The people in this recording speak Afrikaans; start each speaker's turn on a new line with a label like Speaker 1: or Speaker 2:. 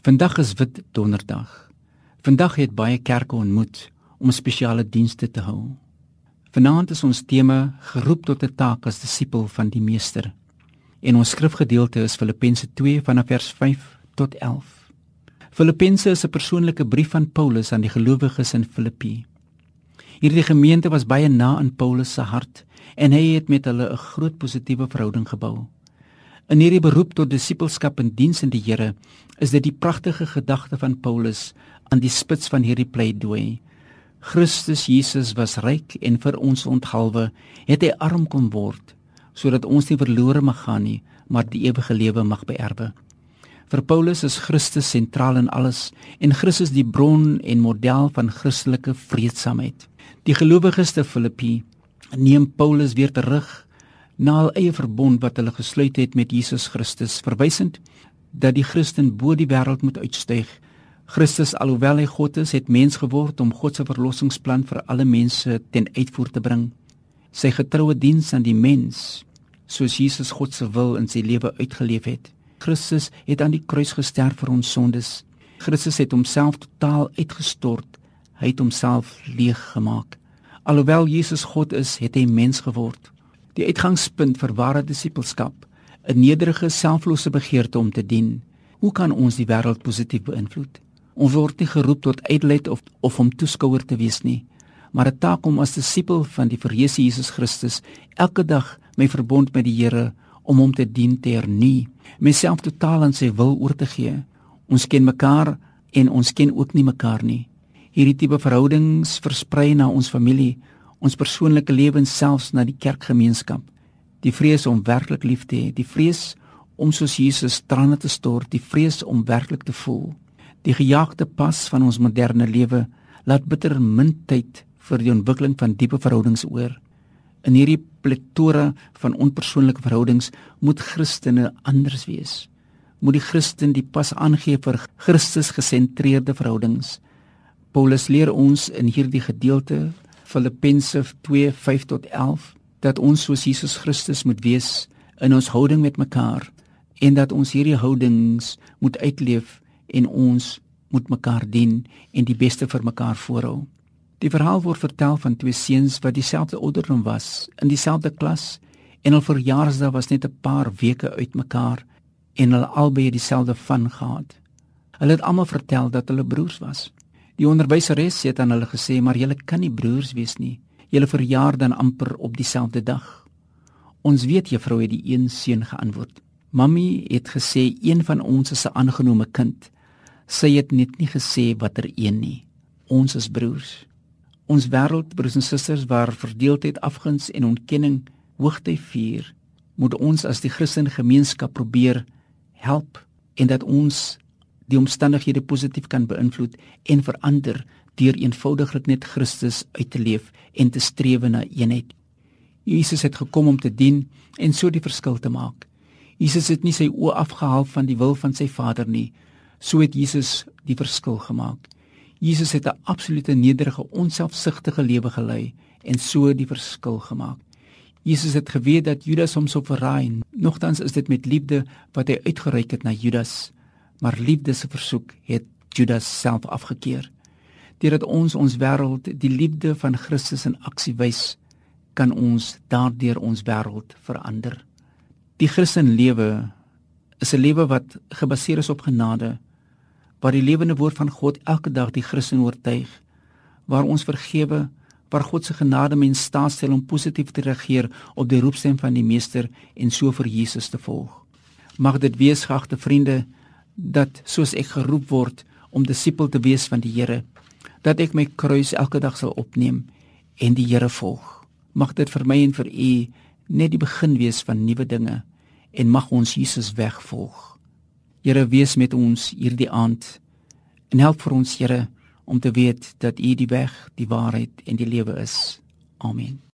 Speaker 1: Vandag is wit donderdag. Vandag het baie kerke ontmoet om spesiale dienste te hou. Vanaand is ons tema geroep tot 'n taak as disipel van die Meester. En ons skrifgedeelte is Filippense 2 vanaf vers 5 tot 11. Filippense is 'n persoonlike brief van Paulus aan die gelowiges in Filippi. Hierdie gemeente was baie na aan Paulus se hart en hy het met hulle 'n groot positiewe verhouding gebou. In hierdie beroep tot disippelskap en diens in die Here is dit die pragtige gedagte van Paulus aan die spits van hierdie pleidooi. Christus Jesus was ryk en vir ons onthalwe het hy arm kom word sodat ons nie verlore mag gaan nie, maar die ewige lewe mag beerwe. Vir Paulus is Christus sentraal in alles en Christus die bron en model van Christelike vreedsaamheid. Die gelowiges te Filippi neem Paulus weer terug na hul eie verbond wat hulle gesluit het met Jesus Christus, verwysend dat die Christen bo die wêreld moet uitstyg. Christus alhoewel hy God is, het mens geword om God se verlossingsplan vir alle mense ten uitvoer te bring. Sy getroue diens aan die mens, soos Jesus God se wil in sy lewe uitgeleef het. Christus het aan die kruis gesterf vir ons sondes. Christus het homself totaal uitgestort. Hy het homself leeg gemaak. Alhoewel Jesus God is, het hy mens geword die uitgangspunt vir ware disippelskap, 'n nederige, selflose begeerte om te dien. Hoe kan ons die wêreld positief beïnvloed? Ons word nie geroep tot ydelheid of of om toeskouer te wees nie, maar 'n taak om as disipel van die verheerse Jesus Christus elke dag my verbond met die Here om hom te dien te hernie, myself totaal aan sy wil oor te gee. Ons ken mekaar en ons ken ook nie mekaar nie. Hierdie tipe verhoudings versprei na ons familie, ons persoonlike lewens selfs na die kerkgemeenskap. Die vrees om werklik lief te hê, die vrees om soos Jesus trane te stort, die vrees om werklik te voel. Die gejaagde pas van ons moderne lewe laat bitter min tyd vir die ontwikkeling van diepe verhoudings oor. In hierdie plethora van onpersoonlike verhoudings moet Christene anders wees. Moet die Christen die pas aangee vir Christus gesentreerde verhoudings. Paulus leer ons in hierdie gedeelte Filippense 2:5 tot 11 dat ons soos Jesus Christus moet wees in ons houding met mekaar en dat ons hierdie houdings moet uitleef en ons moet mekaar dien en die beste vir mekaar voorhou. Die verhaal word vertel van twee seuns wat dieselfde ouderdom was, in dieselfde klas en hul verjaarsdag was net 'n paar weke uit mekaar en hulle albei dieselfde van gehad. Hulle het almal vertel dat hulle broers was. Die onderwyseres het aan hulle gesê, "Maar julle kan nie broers wees nie. Julle verjaar dan amper op dieselfde dag." Ons weet juffrou het die een seun geantwoord. "Mamy het gesê een van ons is 'n aangenome kind. Sy het net nie gesê watter een nie. Ons is broers." Ons wêreld, broers en susters, waar verdeeldheid, afguns en ontkenning hoogtyd vier, moet ons as die Christelike gemeenskap probeer help en dat ons die omstandighede positief kan beïnvloed en verander deur eenvoudiglik net Christus uit te leef en te streef na eenheid. Jesus het gekom om te dien en so die verskil te maak. Jesus het nie sy oë afgehaal van die wil van sy Vader nie. So het Jesus die verskil gemaak. Jesus het 'n absolute nederige, onselfsugtige lewe gelei en so die verskil gemaak. Jesus het geweet dat Judas hom sou verraai. Nogtans is dit met liefde wat hy uitgereik het na Judas maar liefde se versoek het Judas self afgekeur. Deurdat ons ons wêreld die liefde van Christus in aksie wys, kan ons daardeur ons wêreld verander. Die Christen lewe is 'n lewe wat gebaseer is op genade, waar die lewende woord van God elke dag die Christen oortuig, waar ons vergewe, waar God se genade mens staat stel om positief te reageer op die roepstem van die Meester en so vir Jesus te volg. Mag dit wees, geagte vriende, dat soos ek geroep word om disipel te wees van die Here, dat ek my kruis elke dag sal opneem en die Here volg. Mag dit vir my en vir u net die begin wees van nuwe dinge en mag ons Jesus wegvolg. Here wees met ons hierdie aand en help vir ons Here om te weet dat u die weg, die waarheid en die lewe is. Amen.